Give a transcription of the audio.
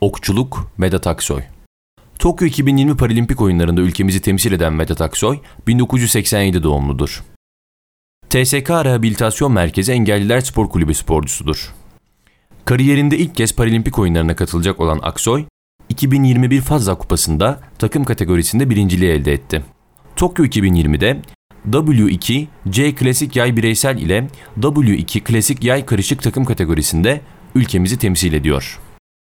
Okçuluk Vedat Aksoy Tokyo 2020 Paralimpik oyunlarında ülkemizi temsil eden Vedat Aksoy, 1987 doğumludur. TSK Rehabilitasyon Merkezi Engelliler Spor Kulübü sporcusudur. Kariyerinde ilk kez Paralimpik oyunlarına katılacak olan Aksoy, 2021 Fazla Kupası'nda takım kategorisinde birinciliği elde etti. Tokyo 2020'de W2 C Klasik Yay Bireysel ile W2 Klasik Yay Karışık takım kategorisinde ülkemizi temsil ediyor.